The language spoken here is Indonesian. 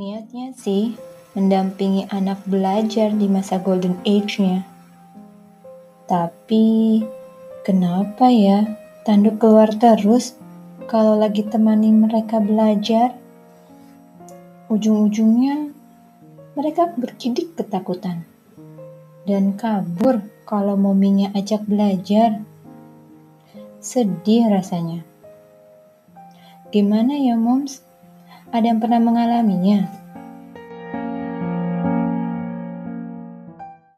Niatnya sih mendampingi anak belajar di masa golden age-nya. Tapi kenapa ya tanduk keluar terus kalau lagi temani mereka belajar? Ujung-ujungnya mereka berkidik ketakutan dan kabur kalau mominya ajak belajar. Sedih rasanya. Gimana ya, Moms? Ada yang pernah mengalaminya?